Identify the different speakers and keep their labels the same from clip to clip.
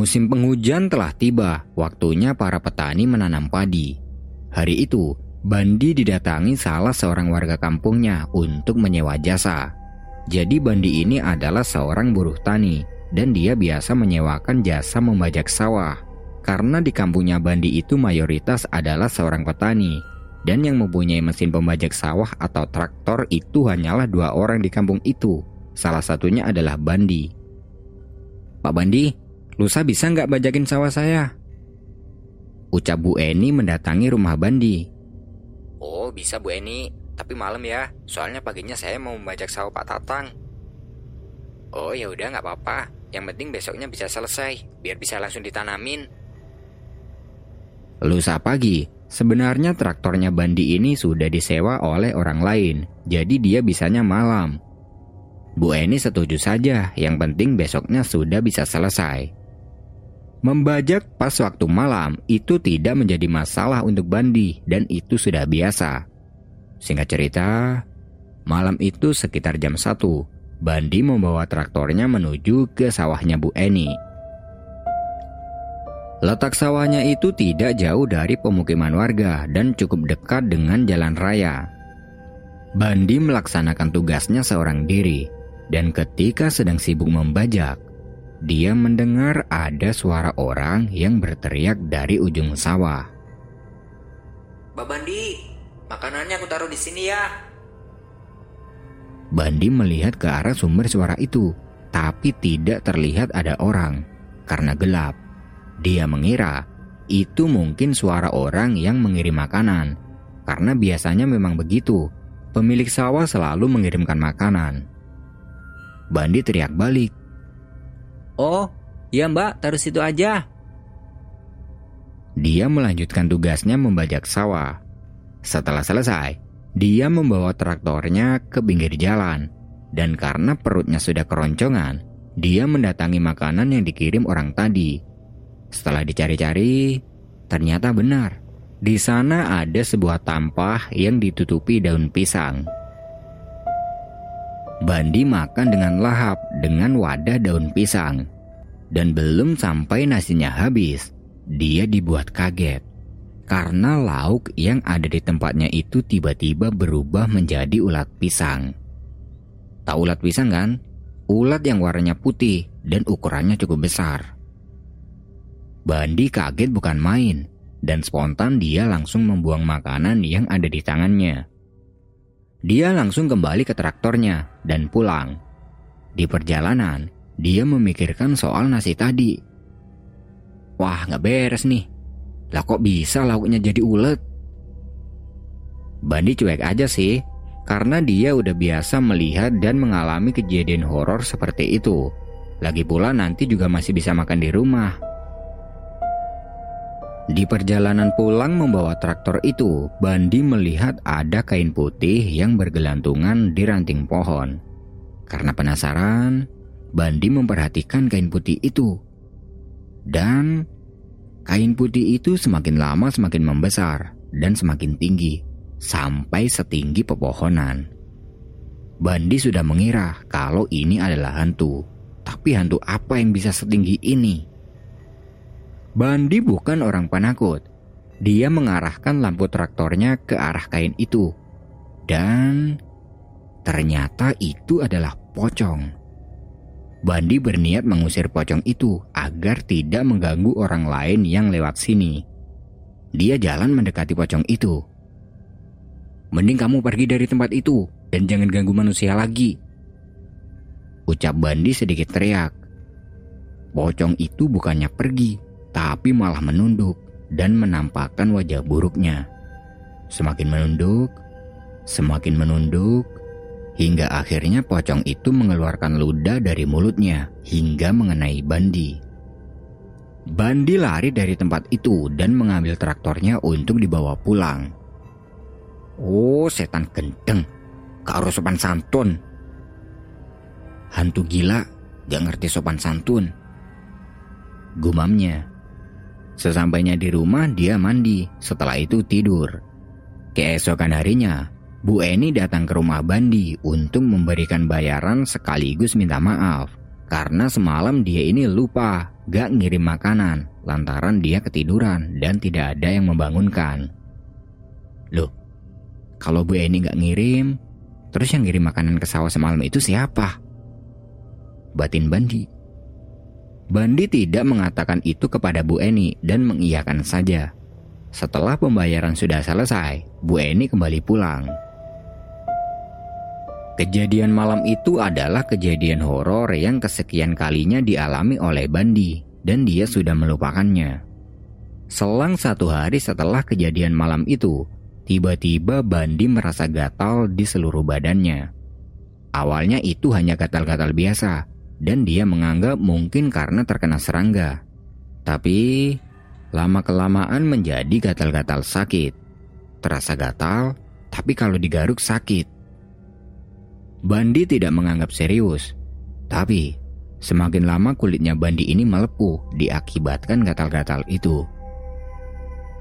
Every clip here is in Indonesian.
Speaker 1: Musim penghujan telah tiba, waktunya para petani menanam padi. Hari itu, Bandi didatangi salah seorang warga kampungnya untuk menyewa jasa. Jadi Bandi ini adalah seorang buruh tani dan dia biasa menyewakan jasa membajak sawah. Karena di kampungnya Bandi itu mayoritas adalah seorang petani dan yang mempunyai mesin pembajak sawah atau traktor itu hanyalah dua orang di kampung itu. Salah satunya adalah Bandi. Pak Bandi, Lusa bisa nggak bajakin sawah saya? Ucap Bu Eni mendatangi rumah Bandi.
Speaker 2: Oh bisa Bu Eni, tapi malam ya. Soalnya paginya saya mau membajak sawah Pak Tatang. Oh ya udah nggak apa-apa. Yang penting besoknya bisa selesai, biar bisa langsung ditanamin.
Speaker 1: Lusa pagi, sebenarnya traktornya Bandi ini sudah disewa oleh orang lain, jadi dia bisanya malam. Bu Eni setuju saja, yang penting besoknya sudah bisa selesai. Membajak pas waktu malam itu tidak menjadi masalah untuk Bandi dan itu sudah biasa. Singkat cerita, malam itu sekitar jam 1, Bandi membawa traktornya menuju ke sawahnya Bu Eni. Letak sawahnya itu tidak jauh dari pemukiman warga dan cukup dekat dengan jalan raya. Bandi melaksanakan tugasnya seorang diri, dan ketika sedang sibuk membajak, dia mendengar ada suara orang yang berteriak dari ujung sawah.
Speaker 2: Mbak Bandi, makanannya aku taruh di sini ya.
Speaker 1: Bandi melihat ke arah sumber suara itu, tapi tidak terlihat ada orang karena gelap. Dia mengira itu mungkin suara orang yang mengirim makanan, karena biasanya memang begitu. Pemilik sawah selalu mengirimkan makanan. Bandi teriak balik,
Speaker 2: Oh, iya mbak, taruh situ aja.
Speaker 1: Dia melanjutkan tugasnya membajak sawah. Setelah selesai, dia membawa traktornya ke pinggir jalan. Dan karena perutnya sudah keroncongan, dia mendatangi makanan yang dikirim orang tadi. Setelah dicari-cari, ternyata benar. Di sana ada sebuah tampah yang ditutupi daun pisang. Bandi makan dengan lahap dengan wadah daun pisang. Dan belum sampai nasinya habis, dia dibuat kaget. Karena lauk yang ada di tempatnya itu tiba-tiba berubah menjadi ulat pisang. Tahu ulat pisang kan? Ulat yang warnanya putih dan ukurannya cukup besar. Bandi kaget bukan main, dan spontan dia langsung membuang makanan yang ada di tangannya. Dia langsung kembali ke traktornya dan pulang. Di perjalanan, dia memikirkan soal nasi tadi. Wah, nggak beres nih. Lah kok bisa lauknya jadi ulet? Bandi cuek aja sih, karena dia udah biasa melihat dan mengalami kejadian horor seperti itu. Lagi pula nanti juga masih bisa makan di rumah. Di perjalanan pulang membawa traktor itu, Bandi melihat ada kain putih yang bergelantungan di ranting pohon. Karena penasaran, Bandi memperhatikan kain putih itu. Dan kain putih itu semakin lama semakin membesar dan semakin tinggi, sampai setinggi pepohonan. Bandi sudah mengira kalau ini adalah hantu. Tapi hantu apa yang bisa setinggi ini? Bandi bukan orang penakut. Dia mengarahkan lampu traktornya ke arah kain itu. Dan ternyata itu adalah pocong. Bandi berniat mengusir pocong itu agar tidak mengganggu orang lain yang lewat sini. Dia jalan mendekati pocong itu. Mending kamu pergi dari tempat itu dan jangan ganggu manusia lagi. Ucap Bandi sedikit teriak. Pocong itu bukannya pergi, tapi malah menunduk dan menampakkan wajah buruknya. Semakin menunduk, semakin menunduk, hingga akhirnya pocong itu mengeluarkan ludah dari mulutnya hingga mengenai Bandi. Bandi lari dari tempat itu dan mengambil traktornya untuk dibawa pulang. Oh, setan gendeng, karo sopan santun. Hantu gila, gak ngerti sopan santun. Gumamnya. Sesampainya di rumah, dia mandi, setelah itu tidur. Keesokan harinya, Bu Eni datang ke rumah Bandi untuk memberikan bayaran sekaligus minta maaf karena semalam dia ini lupa gak ngirim makanan lantaran dia ketiduran dan tidak ada yang membangunkan. Loh, kalau Bu Eni gak ngirim, terus yang ngirim makanan ke sawah semalam itu siapa? Batin Bandi. Bandi tidak mengatakan itu kepada Bu Eni dan mengiyakan saja. Setelah pembayaran sudah selesai, Bu Eni kembali pulang. Kejadian malam itu adalah kejadian horor yang kesekian kalinya dialami oleh Bandi dan dia sudah melupakannya. Selang satu hari setelah kejadian malam itu, tiba-tiba Bandi merasa gatal di seluruh badannya. Awalnya itu hanya gatal-gatal biasa dan dia menganggap mungkin karena terkena serangga. Tapi Lama-kelamaan menjadi gatal-gatal sakit. Terasa gatal, tapi kalau digaruk sakit. Bandi tidak menganggap serius. Tapi, semakin lama kulitnya Bandi ini melepuh diakibatkan gatal-gatal itu.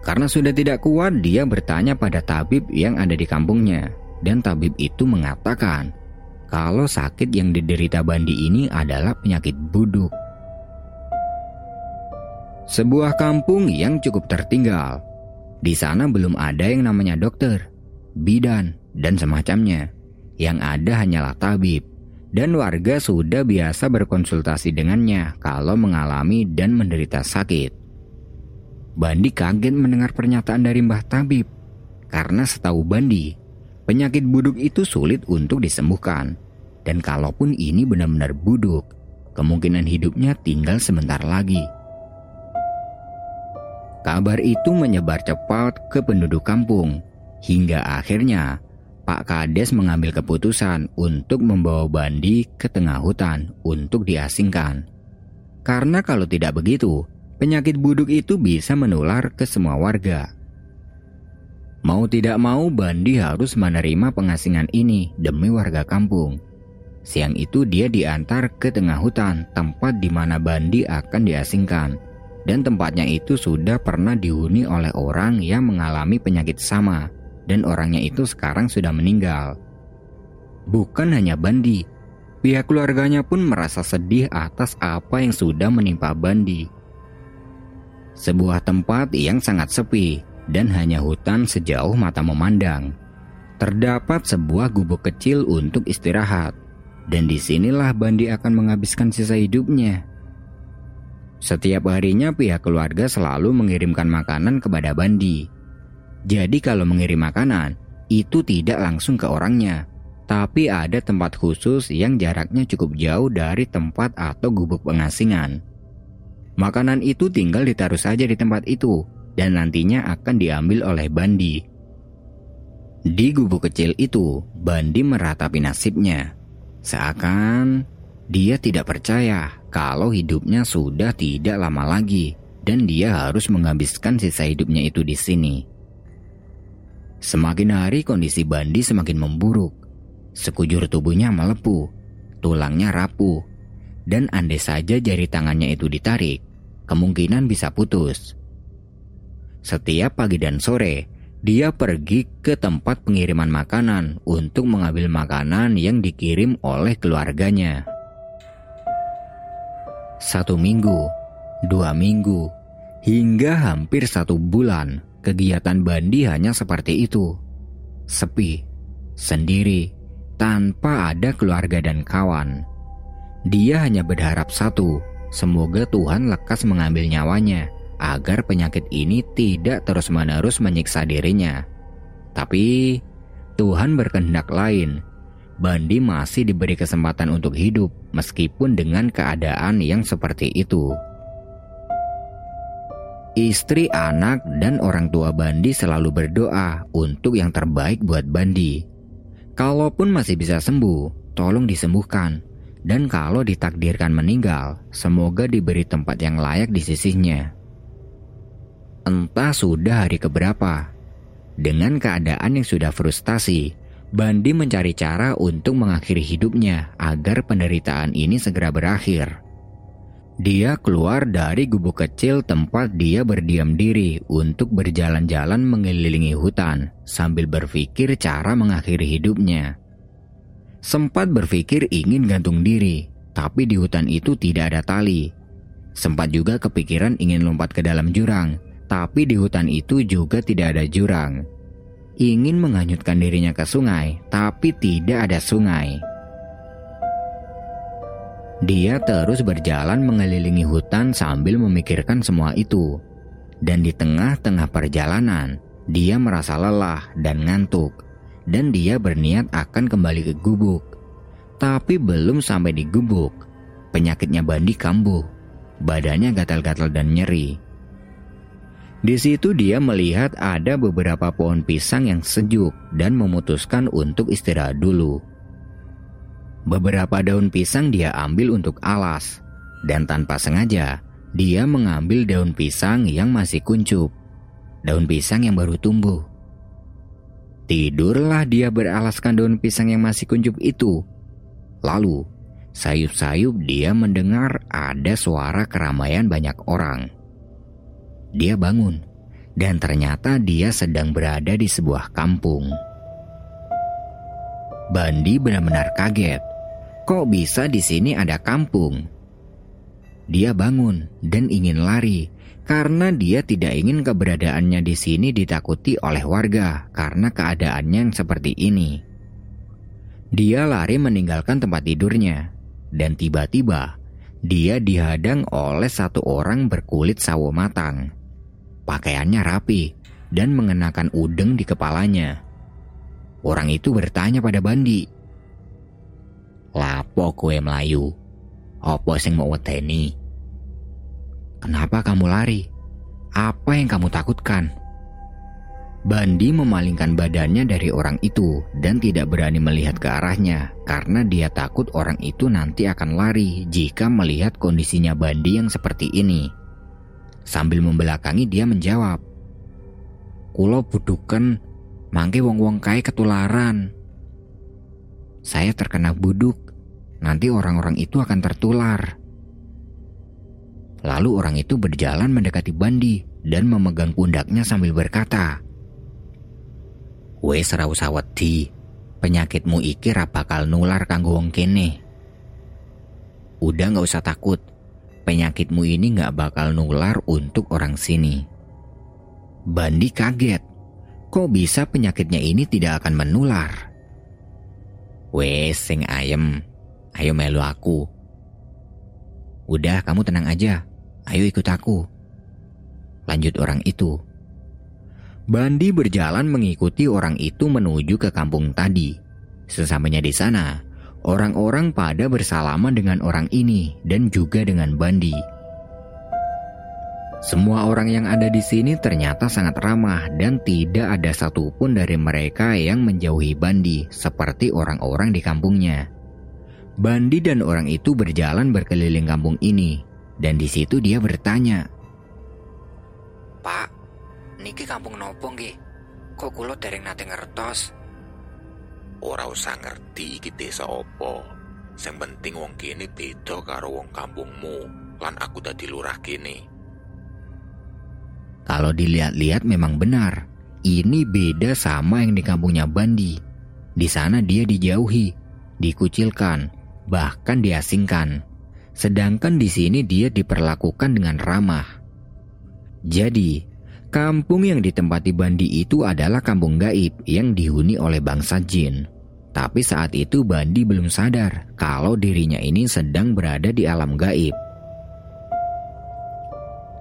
Speaker 1: Karena sudah tidak kuat, dia bertanya pada tabib yang ada di kampungnya. Dan tabib itu mengatakan kalau sakit yang diderita Bandi ini adalah penyakit buduk. Sebuah kampung yang cukup tertinggal. Di sana belum ada yang namanya dokter, bidan, dan semacamnya. Yang ada hanyalah tabib. Dan warga sudah biasa berkonsultasi dengannya kalau mengalami dan menderita sakit. Bandi kaget mendengar pernyataan dari Mbah Tabib. Karena setahu Bandi, penyakit buduk itu sulit untuk disembuhkan. Dan kalaupun ini benar-benar buduk, kemungkinan hidupnya tinggal sebentar lagi. Kabar itu menyebar cepat ke penduduk kampung, hingga akhirnya Pak Kades mengambil keputusan untuk membawa Bandi ke tengah hutan untuk diasingkan. Karena kalau tidak begitu, penyakit buduk itu bisa menular ke semua warga. Mau tidak mau Bandi harus menerima pengasingan ini demi warga kampung. Siang itu dia diantar ke tengah hutan tempat di mana Bandi akan diasingkan dan tempatnya itu sudah pernah dihuni oleh orang yang mengalami penyakit sama dan orangnya itu sekarang sudah meninggal. Bukan hanya Bandi, pihak keluarganya pun merasa sedih atas apa yang sudah menimpa Bandi. Sebuah tempat yang sangat sepi dan hanya hutan sejauh mata memandang. Terdapat sebuah gubuk kecil untuk istirahat, dan di sinilah Bandi akan menghabiskan sisa hidupnya. Setiap harinya pihak keluarga selalu mengirimkan makanan kepada Bandi. Jadi kalau mengirim makanan, itu tidak langsung ke orangnya, tapi ada tempat khusus yang jaraknya cukup jauh dari tempat atau gubuk pengasingan. Makanan itu tinggal ditaruh saja di tempat itu dan nantinya akan diambil oleh Bandi. Di gubuk kecil itu, Bandi meratapi nasibnya. Seakan dia tidak percaya kalau hidupnya sudah tidak lama lagi dan dia harus menghabiskan sisa hidupnya itu di sini. Semakin hari kondisi Bandi semakin memburuk. Sekujur tubuhnya melepuh, tulangnya rapuh, dan andai saja jari tangannya itu ditarik, kemungkinan bisa putus. Setiap pagi dan sore, dia pergi ke tempat pengiriman makanan untuk mengambil makanan yang dikirim oleh keluarganya. Satu minggu, dua minggu, hingga hampir satu bulan, kegiatan Bandi hanya seperti itu. Sepi, sendiri, tanpa ada keluarga dan kawan. Dia hanya berharap satu, semoga Tuhan lekas mengambil nyawanya agar penyakit ini tidak terus-menerus menyiksa dirinya. Tapi Tuhan berkehendak lain Bandi masih diberi kesempatan untuk hidup meskipun dengan keadaan yang seperti itu. Istri, anak, dan orang tua Bandi selalu berdoa untuk yang terbaik buat Bandi. Kalaupun masih bisa sembuh, tolong disembuhkan. Dan kalau ditakdirkan meninggal, semoga diberi tempat yang layak di sisinya. Entah sudah hari keberapa, dengan keadaan yang sudah frustasi, Bandi mencari cara untuk mengakhiri hidupnya agar penderitaan ini segera berakhir. Dia keluar dari gubuk kecil tempat dia berdiam diri untuk berjalan-jalan mengelilingi hutan sambil berpikir cara mengakhiri hidupnya. Sempat berpikir ingin gantung diri, tapi di hutan itu tidak ada tali. Sempat juga kepikiran ingin lompat ke dalam jurang, tapi di hutan itu juga tidak ada jurang. Ingin menghanyutkan dirinya ke sungai, tapi tidak ada sungai. Dia terus berjalan mengelilingi hutan sambil memikirkan semua itu. Dan di tengah-tengah perjalanan, dia merasa lelah dan ngantuk. Dan dia berniat akan kembali ke gubuk. Tapi belum sampai di gubuk, penyakitnya Bandi kambuh. Badannya gatal-gatal dan nyeri. Di situ dia melihat ada beberapa pohon pisang yang sejuk dan memutuskan untuk istirahat dulu. Beberapa daun pisang dia ambil untuk alas, dan tanpa sengaja dia mengambil daun pisang yang masih kuncup, daun pisang yang baru tumbuh. Tidurlah dia beralaskan daun pisang yang masih kuncup itu. Lalu, sayup-sayup dia mendengar ada suara keramaian banyak orang. Dia bangun, dan ternyata dia sedang berada di sebuah kampung. Bandi benar-benar kaget. Kok bisa di sini ada kampung? Dia bangun dan ingin lari karena dia tidak ingin keberadaannya di sini ditakuti oleh warga karena keadaannya yang seperti ini. Dia lari meninggalkan tempat tidurnya dan tiba-tiba dia dihadang oleh satu orang berkulit sawo matang. Pakaiannya rapi dan mengenakan udeng di kepalanya. Orang itu bertanya pada Bandi, Lapo kue Melayu? Apa sing mau weteni? Kenapa kamu lari? Apa yang kamu takutkan? Bandi memalingkan badannya dari orang itu dan tidak berani melihat ke arahnya karena dia takut orang itu nanti akan lari jika melihat kondisinya Bandi yang seperti ini. Sambil membelakangi dia menjawab, Kulo budukan mangke wong-wong kai ketularan. Saya terkena buduk, nanti orang-orang itu akan tertular. Lalu orang itu berjalan mendekati Bandi dan memegang pundaknya sambil berkata, Wes rau saweti, penyakitmu iki ra nular kanggo wong kene. Udah nggak usah takut, penyakitmu ini nggak bakal nular untuk orang sini. Bandi kaget, kok bisa penyakitnya ini tidak akan menular? Wes sing ayem, ayo melu aku. Udah kamu tenang aja, ayo ikut aku. Lanjut orang itu. Bandi berjalan mengikuti orang itu menuju ke kampung tadi. Sesamanya di sana, orang-orang pada bersalaman dengan orang ini dan juga dengan Bandi. Semua orang yang ada di sini ternyata sangat ramah dan tidak ada satupun dari mereka yang menjauhi Bandi seperti orang-orang di kampungnya. Bandi dan orang itu berjalan berkeliling kampung ini dan di situ dia bertanya,
Speaker 2: "Pak, niki kampung nopo nggih? Kok kulo dereng nate ngertos?"
Speaker 3: Ora usah ngerti iki desa opo. Sing penting wong kene beda karo wong kampungmu lan aku dadi lurah kene.
Speaker 1: Kalau dilihat-lihat memang benar, ini beda sama yang di kampungnya Bandi. Di sana dia dijauhi, dikucilkan, bahkan diasingkan. Sedangkan di sini dia diperlakukan dengan ramah. Jadi, kampung yang ditempati Bandi itu adalah kampung gaib yang dihuni oleh bangsa jin. Tapi saat itu Bandi belum sadar kalau dirinya ini sedang berada di alam gaib.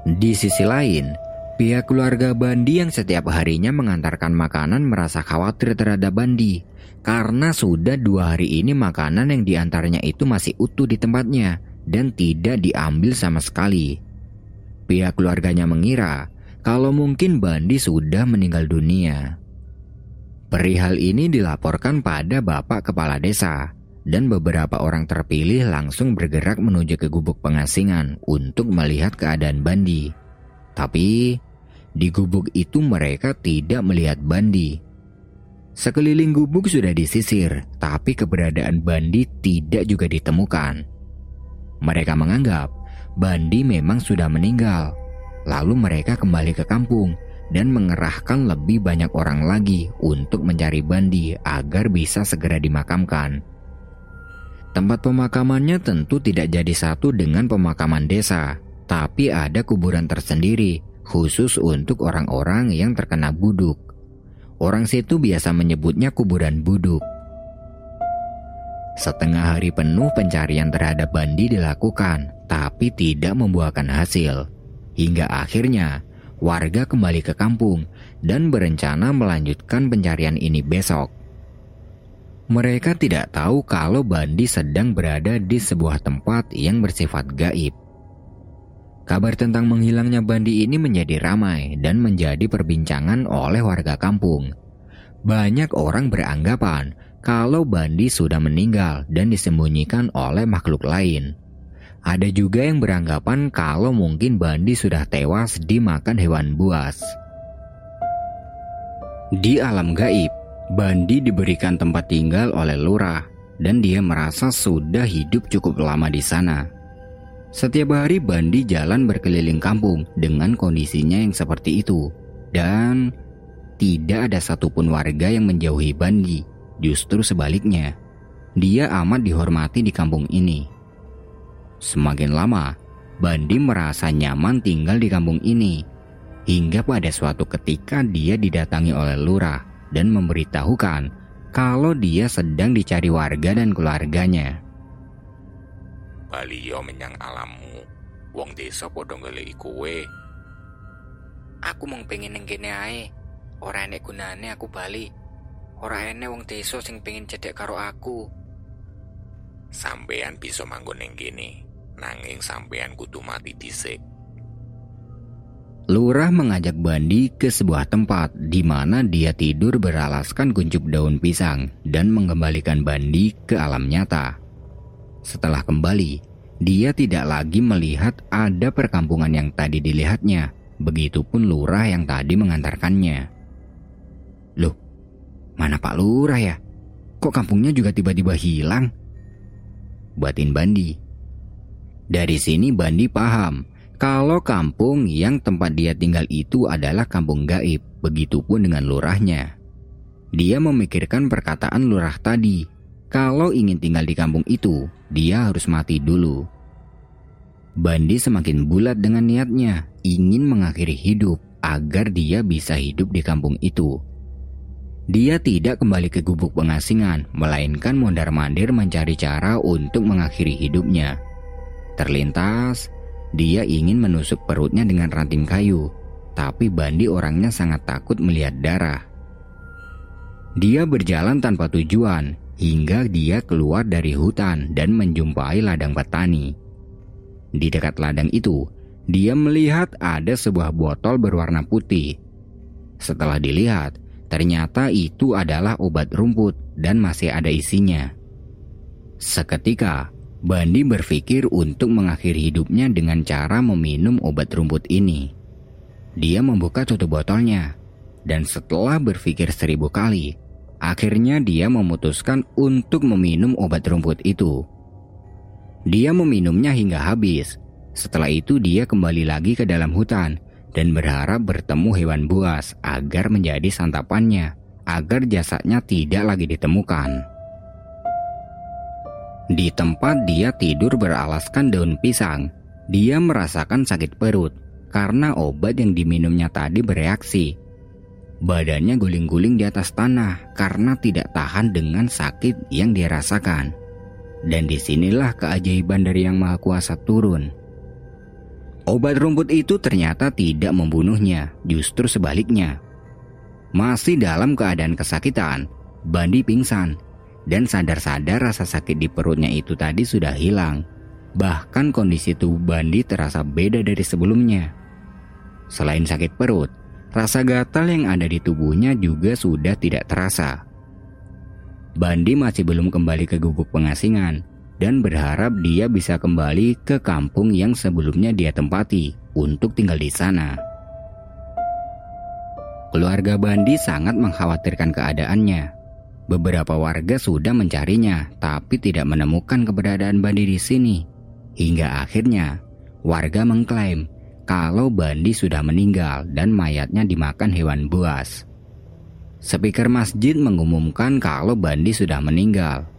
Speaker 1: Di sisi lain, Pihak keluarga Bandi yang setiap harinya mengantarkan makanan merasa khawatir terhadap Bandi karena sudah dua hari ini makanan yang diantarnya itu masih utuh di tempatnya dan tidak diambil sama sekali. Pihak keluarganya mengira kalau mungkin Bandi sudah meninggal dunia. Perihal ini dilaporkan pada Bapak Kepala Desa dan beberapa orang terpilih langsung bergerak menuju ke gubuk pengasingan untuk melihat keadaan Bandi. Tapi di gubuk itu mereka tidak melihat Bandi. Sekeliling gubuk sudah disisir, tapi keberadaan Bandi tidak juga ditemukan. Mereka menganggap Bandi memang sudah meninggal. Lalu mereka kembali ke kampung dan mengerahkan lebih banyak orang lagi untuk mencari Bandi agar bisa segera dimakamkan. Tempat pemakamannya tentu tidak jadi satu dengan pemakaman desa, tapi ada kuburan tersendiri khusus untuk orang-orang yang terkena buduk. Orang situ biasa menyebutnya kuburan buduk. Setengah hari penuh pencarian terhadap Bandi dilakukan, tapi tidak membuahkan hasil. Hingga akhirnya warga kembali ke kampung dan berencana melanjutkan pencarian ini besok. Mereka tidak tahu kalau Bandi sedang berada di sebuah tempat yang bersifat gaib. Kabar tentang menghilangnya Bandi ini menjadi ramai dan menjadi perbincangan oleh warga kampung. Banyak orang beranggapan kalau Bandi sudah meninggal dan disembunyikan oleh makhluk lain. Ada juga yang beranggapan kalau mungkin Bandi sudah tewas dimakan hewan buas. Di alam gaib, Bandi diberikan tempat tinggal oleh lurah dan dia merasa sudah hidup cukup lama di sana. Setiap hari Bandi jalan berkeliling kampung dengan kondisinya yang seperti itu dan tidak ada satupun warga yang menjauhi Bandi Justru sebaliknya, dia amat dihormati di kampung ini. Semakin lama, Bandi merasa nyaman tinggal di kampung ini. Hingga pada suatu ketika dia didatangi oleh lurah dan memberitahukan kalau dia sedang dicari warga dan keluarganya.
Speaker 3: Baliyo menyang alammu, wong desa podo ngeleki kowe.
Speaker 2: Aku mau pengen neng kene ae. Ora enek gunane aku bali. Ora ene wong desa sing pengen cedek karo aku.
Speaker 3: Sampean bisa manggon ning kene, nanging sampean kudu mati dhisik.
Speaker 1: Lurah mengajak Bandi ke sebuah tempat di mana dia tidur beralaskan kuncup daun pisang dan mengembalikan Bandi ke alam nyata. Setelah kembali, dia tidak lagi melihat ada perkampungan yang tadi dilihatnya, begitupun lurah yang tadi mengantarkannya. Loh, Mana Pak Lurah ya? Kok kampungnya juga tiba-tiba hilang? Batin Bandi. Dari sini Bandi paham kalau kampung yang tempat dia tinggal itu adalah kampung gaib, begitupun dengan lurahnya. Dia memikirkan perkataan lurah tadi. Kalau ingin tinggal di kampung itu, dia harus mati dulu. Bandi semakin bulat dengan niatnya, ingin mengakhiri hidup agar dia bisa hidup di kampung itu. Dia tidak kembali ke gubuk pengasingan, melainkan mondar-mandir mencari cara untuk mengakhiri hidupnya. Terlintas, dia ingin menusuk perutnya dengan ranting kayu, tapi Bandi orangnya sangat takut melihat darah. Dia berjalan tanpa tujuan hingga dia keluar dari hutan dan menjumpai ladang petani. Di dekat ladang itu, dia melihat ada sebuah botol berwarna putih. Setelah dilihat, Ternyata itu adalah obat rumput dan masih ada isinya. Seketika, Bandi berpikir untuk mengakhiri hidupnya dengan cara meminum obat rumput ini. Dia membuka tutup botolnya, dan setelah berpikir seribu kali, akhirnya dia memutuskan untuk meminum obat rumput itu. Dia meminumnya hingga habis. Setelah itu dia kembali lagi ke dalam hutan dan berharap bertemu hewan buas agar menjadi santapannya, agar jasadnya tidak lagi ditemukan. Di tempat dia tidur beralaskan daun pisang, dia merasakan sakit perut karena obat yang diminumnya tadi bereaksi. Badannya guling-guling di atas tanah karena tidak tahan dengan sakit yang dirasakan. Dan di sinilah keajaiban dari Yang Maha Kuasa turun. Obat rumput itu ternyata tidak membunuhnya, justru sebaliknya. Masih dalam keadaan kesakitan, Bandi pingsan dan sadar-sadar rasa sakit di perutnya itu tadi sudah hilang. Bahkan kondisi tubuh Bandi terasa beda dari sebelumnya. Selain sakit perut, rasa gatal yang ada di tubuhnya juga sudah tidak terasa. Bandi masih belum kembali ke gubuk pengasingan dan berharap dia bisa kembali ke kampung yang sebelumnya dia tempati untuk tinggal di sana. Keluarga Bandi sangat mengkhawatirkan keadaannya. Beberapa warga sudah mencarinya, tapi tidak menemukan keberadaan Bandi di sini. Hingga akhirnya, warga mengklaim kalau Bandi sudah meninggal dan mayatnya dimakan hewan buas. Speaker masjid mengumumkan kalau Bandi sudah meninggal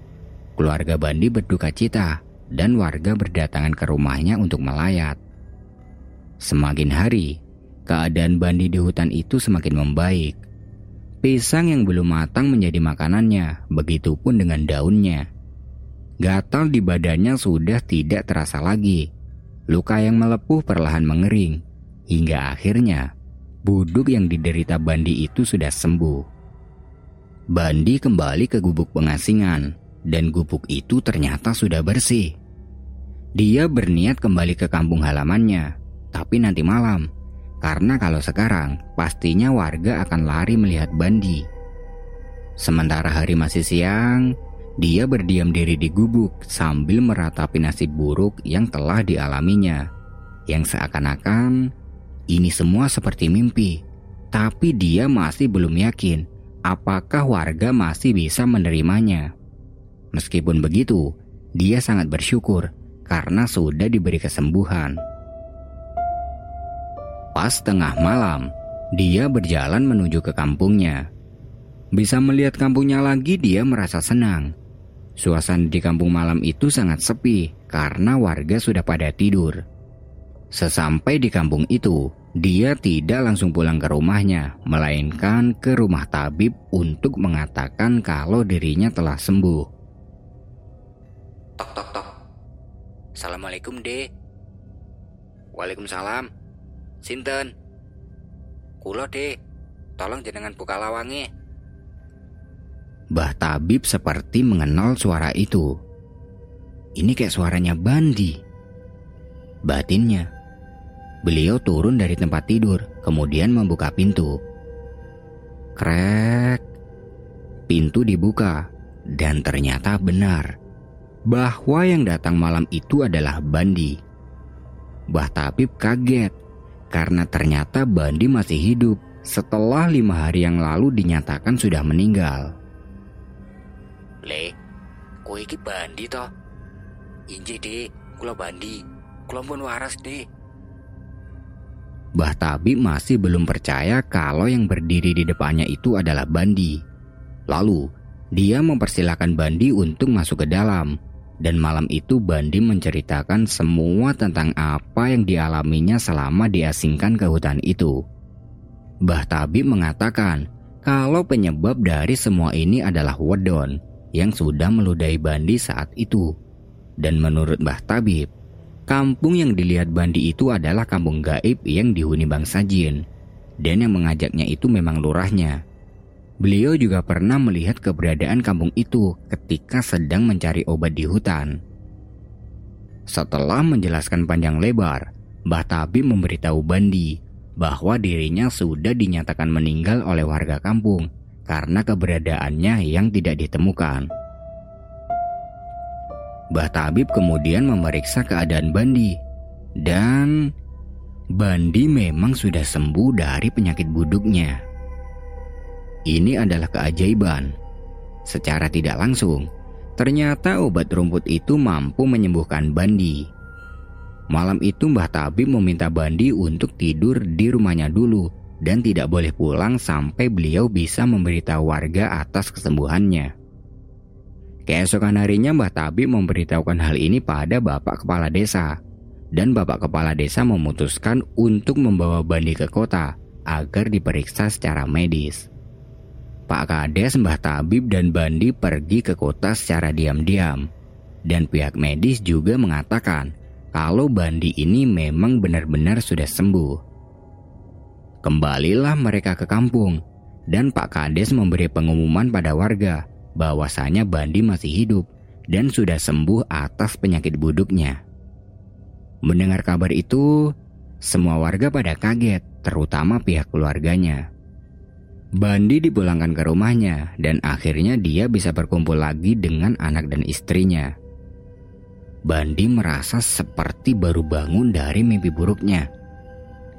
Speaker 1: Keluarga Bandi berduka cita dan warga berdatangan ke rumahnya untuk melayat. Semakin hari, keadaan Bandi di hutan itu semakin membaik. Pisang yang belum matang menjadi makanannya, begitupun dengan daunnya. Gatal di badannya sudah tidak terasa lagi. Luka yang melepuh perlahan mengering, hingga akhirnya buduk yang diderita Bandi itu sudah sembuh. Bandi kembali ke gubuk pengasingan dan gubuk itu ternyata sudah bersih. Dia berniat kembali ke kampung halamannya, tapi nanti malam, karena kalau sekarang pastinya warga akan lari melihat Bandi. Sementara hari masih siang, dia berdiam diri di gubuk sambil meratapi nasib buruk yang telah dialaminya, yang seakan-akan ini semua seperti mimpi. Tapi dia masih belum yakin apakah warga masih bisa menerimanya. Meskipun begitu, dia sangat bersyukur karena sudah diberi kesembuhan. Pas tengah malam, dia berjalan menuju ke kampungnya. Bisa melihat kampungnya lagi, dia merasa senang. Suasana di kampung malam itu sangat sepi karena warga sudah pada tidur. Sesampai di kampung itu, dia tidak langsung pulang ke rumahnya, melainkan ke rumah tabib untuk mengatakan kalau dirinya telah sembuh.
Speaker 2: Tok tok tok. Assalamualaikum, De. Waalaikumsalam. Sinten? Kulo, De. Tolong jenengan buka lawangnya.
Speaker 1: Bah Tabib seperti mengenal suara itu. Ini kayak suaranya Bandi. Batinnya. Beliau turun dari tempat tidur, kemudian membuka pintu. Krek. Pintu dibuka, dan ternyata benar bahwa yang datang malam itu adalah Bandi. Bah Tabib kaget karena ternyata Bandi masih hidup setelah lima hari yang lalu dinyatakan sudah meninggal.
Speaker 2: Le, kue iki Bandi toh? Inji deh, kula Bandi, kula pun waras deh.
Speaker 1: Bah Tabib masih belum percaya kalau yang berdiri di depannya itu adalah Bandi. Lalu, dia mempersilahkan Bandi untuk masuk ke dalam dan malam itu Bandi menceritakan semua tentang apa yang dialaminya selama diasingkan ke hutan itu. Bah Tabib mengatakan kalau penyebab dari semua ini adalah wedon yang sudah meludahi Bandi saat itu. Dan menurut Bah Tabib, kampung yang dilihat Bandi itu adalah kampung gaib yang dihuni bangsa jin. Dan yang mengajaknya itu memang lurahnya. Beliau juga pernah melihat keberadaan kampung itu ketika sedang mencari obat di hutan. Setelah menjelaskan panjang lebar, Mbah Tabi memberitahu Bandi bahwa dirinya sudah dinyatakan meninggal oleh warga kampung karena keberadaannya yang tidak ditemukan. Mbah Tabib kemudian memeriksa keadaan Bandi dan Bandi memang sudah sembuh dari penyakit buduknya. Ini adalah keajaiban. Secara tidak langsung, ternyata obat rumput itu mampu menyembuhkan Bandi. Malam itu Mbah Tabib meminta Bandi untuk tidur di rumahnya dulu dan tidak boleh pulang sampai beliau bisa memberitahu warga atas kesembuhannya. Keesokan harinya Mbah Tabib memberitahukan hal ini pada Bapak Kepala Desa dan Bapak Kepala Desa memutuskan untuk membawa Bandi ke kota agar diperiksa secara medis. Pak Kades, Mbah Tabib, dan Bandi pergi ke kota secara diam-diam. Dan pihak medis juga mengatakan kalau Bandi ini memang benar-benar sudah sembuh. Kembalilah mereka ke kampung, dan Pak Kades memberi pengumuman pada warga bahwasanya Bandi masih hidup dan sudah sembuh atas penyakit buduknya. Mendengar kabar itu, semua warga pada kaget terutama pihak keluarganya. Bandi dipulangkan ke rumahnya dan akhirnya dia bisa berkumpul lagi dengan anak dan istrinya. Bandi merasa seperti baru bangun dari mimpi buruknya.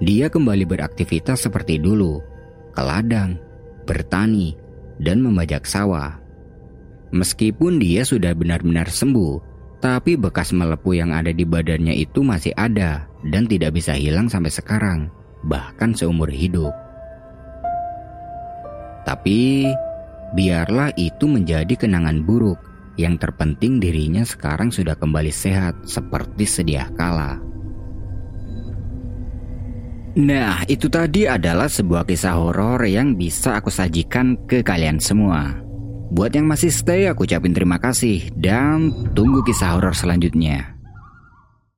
Speaker 1: Dia kembali beraktivitas seperti dulu, ke ladang, bertani, dan membajak sawah. Meskipun dia sudah benar-benar sembuh, tapi bekas melepuh yang ada di badannya itu masih ada dan tidak bisa hilang sampai sekarang, bahkan seumur hidup. Tapi biarlah itu menjadi kenangan buruk. Yang terpenting dirinya sekarang sudah kembali sehat seperti sedia kala. Nah, itu tadi adalah sebuah kisah horor yang bisa aku sajikan ke kalian semua. Buat yang masih stay, aku ucapin terima kasih dan tunggu kisah horor selanjutnya.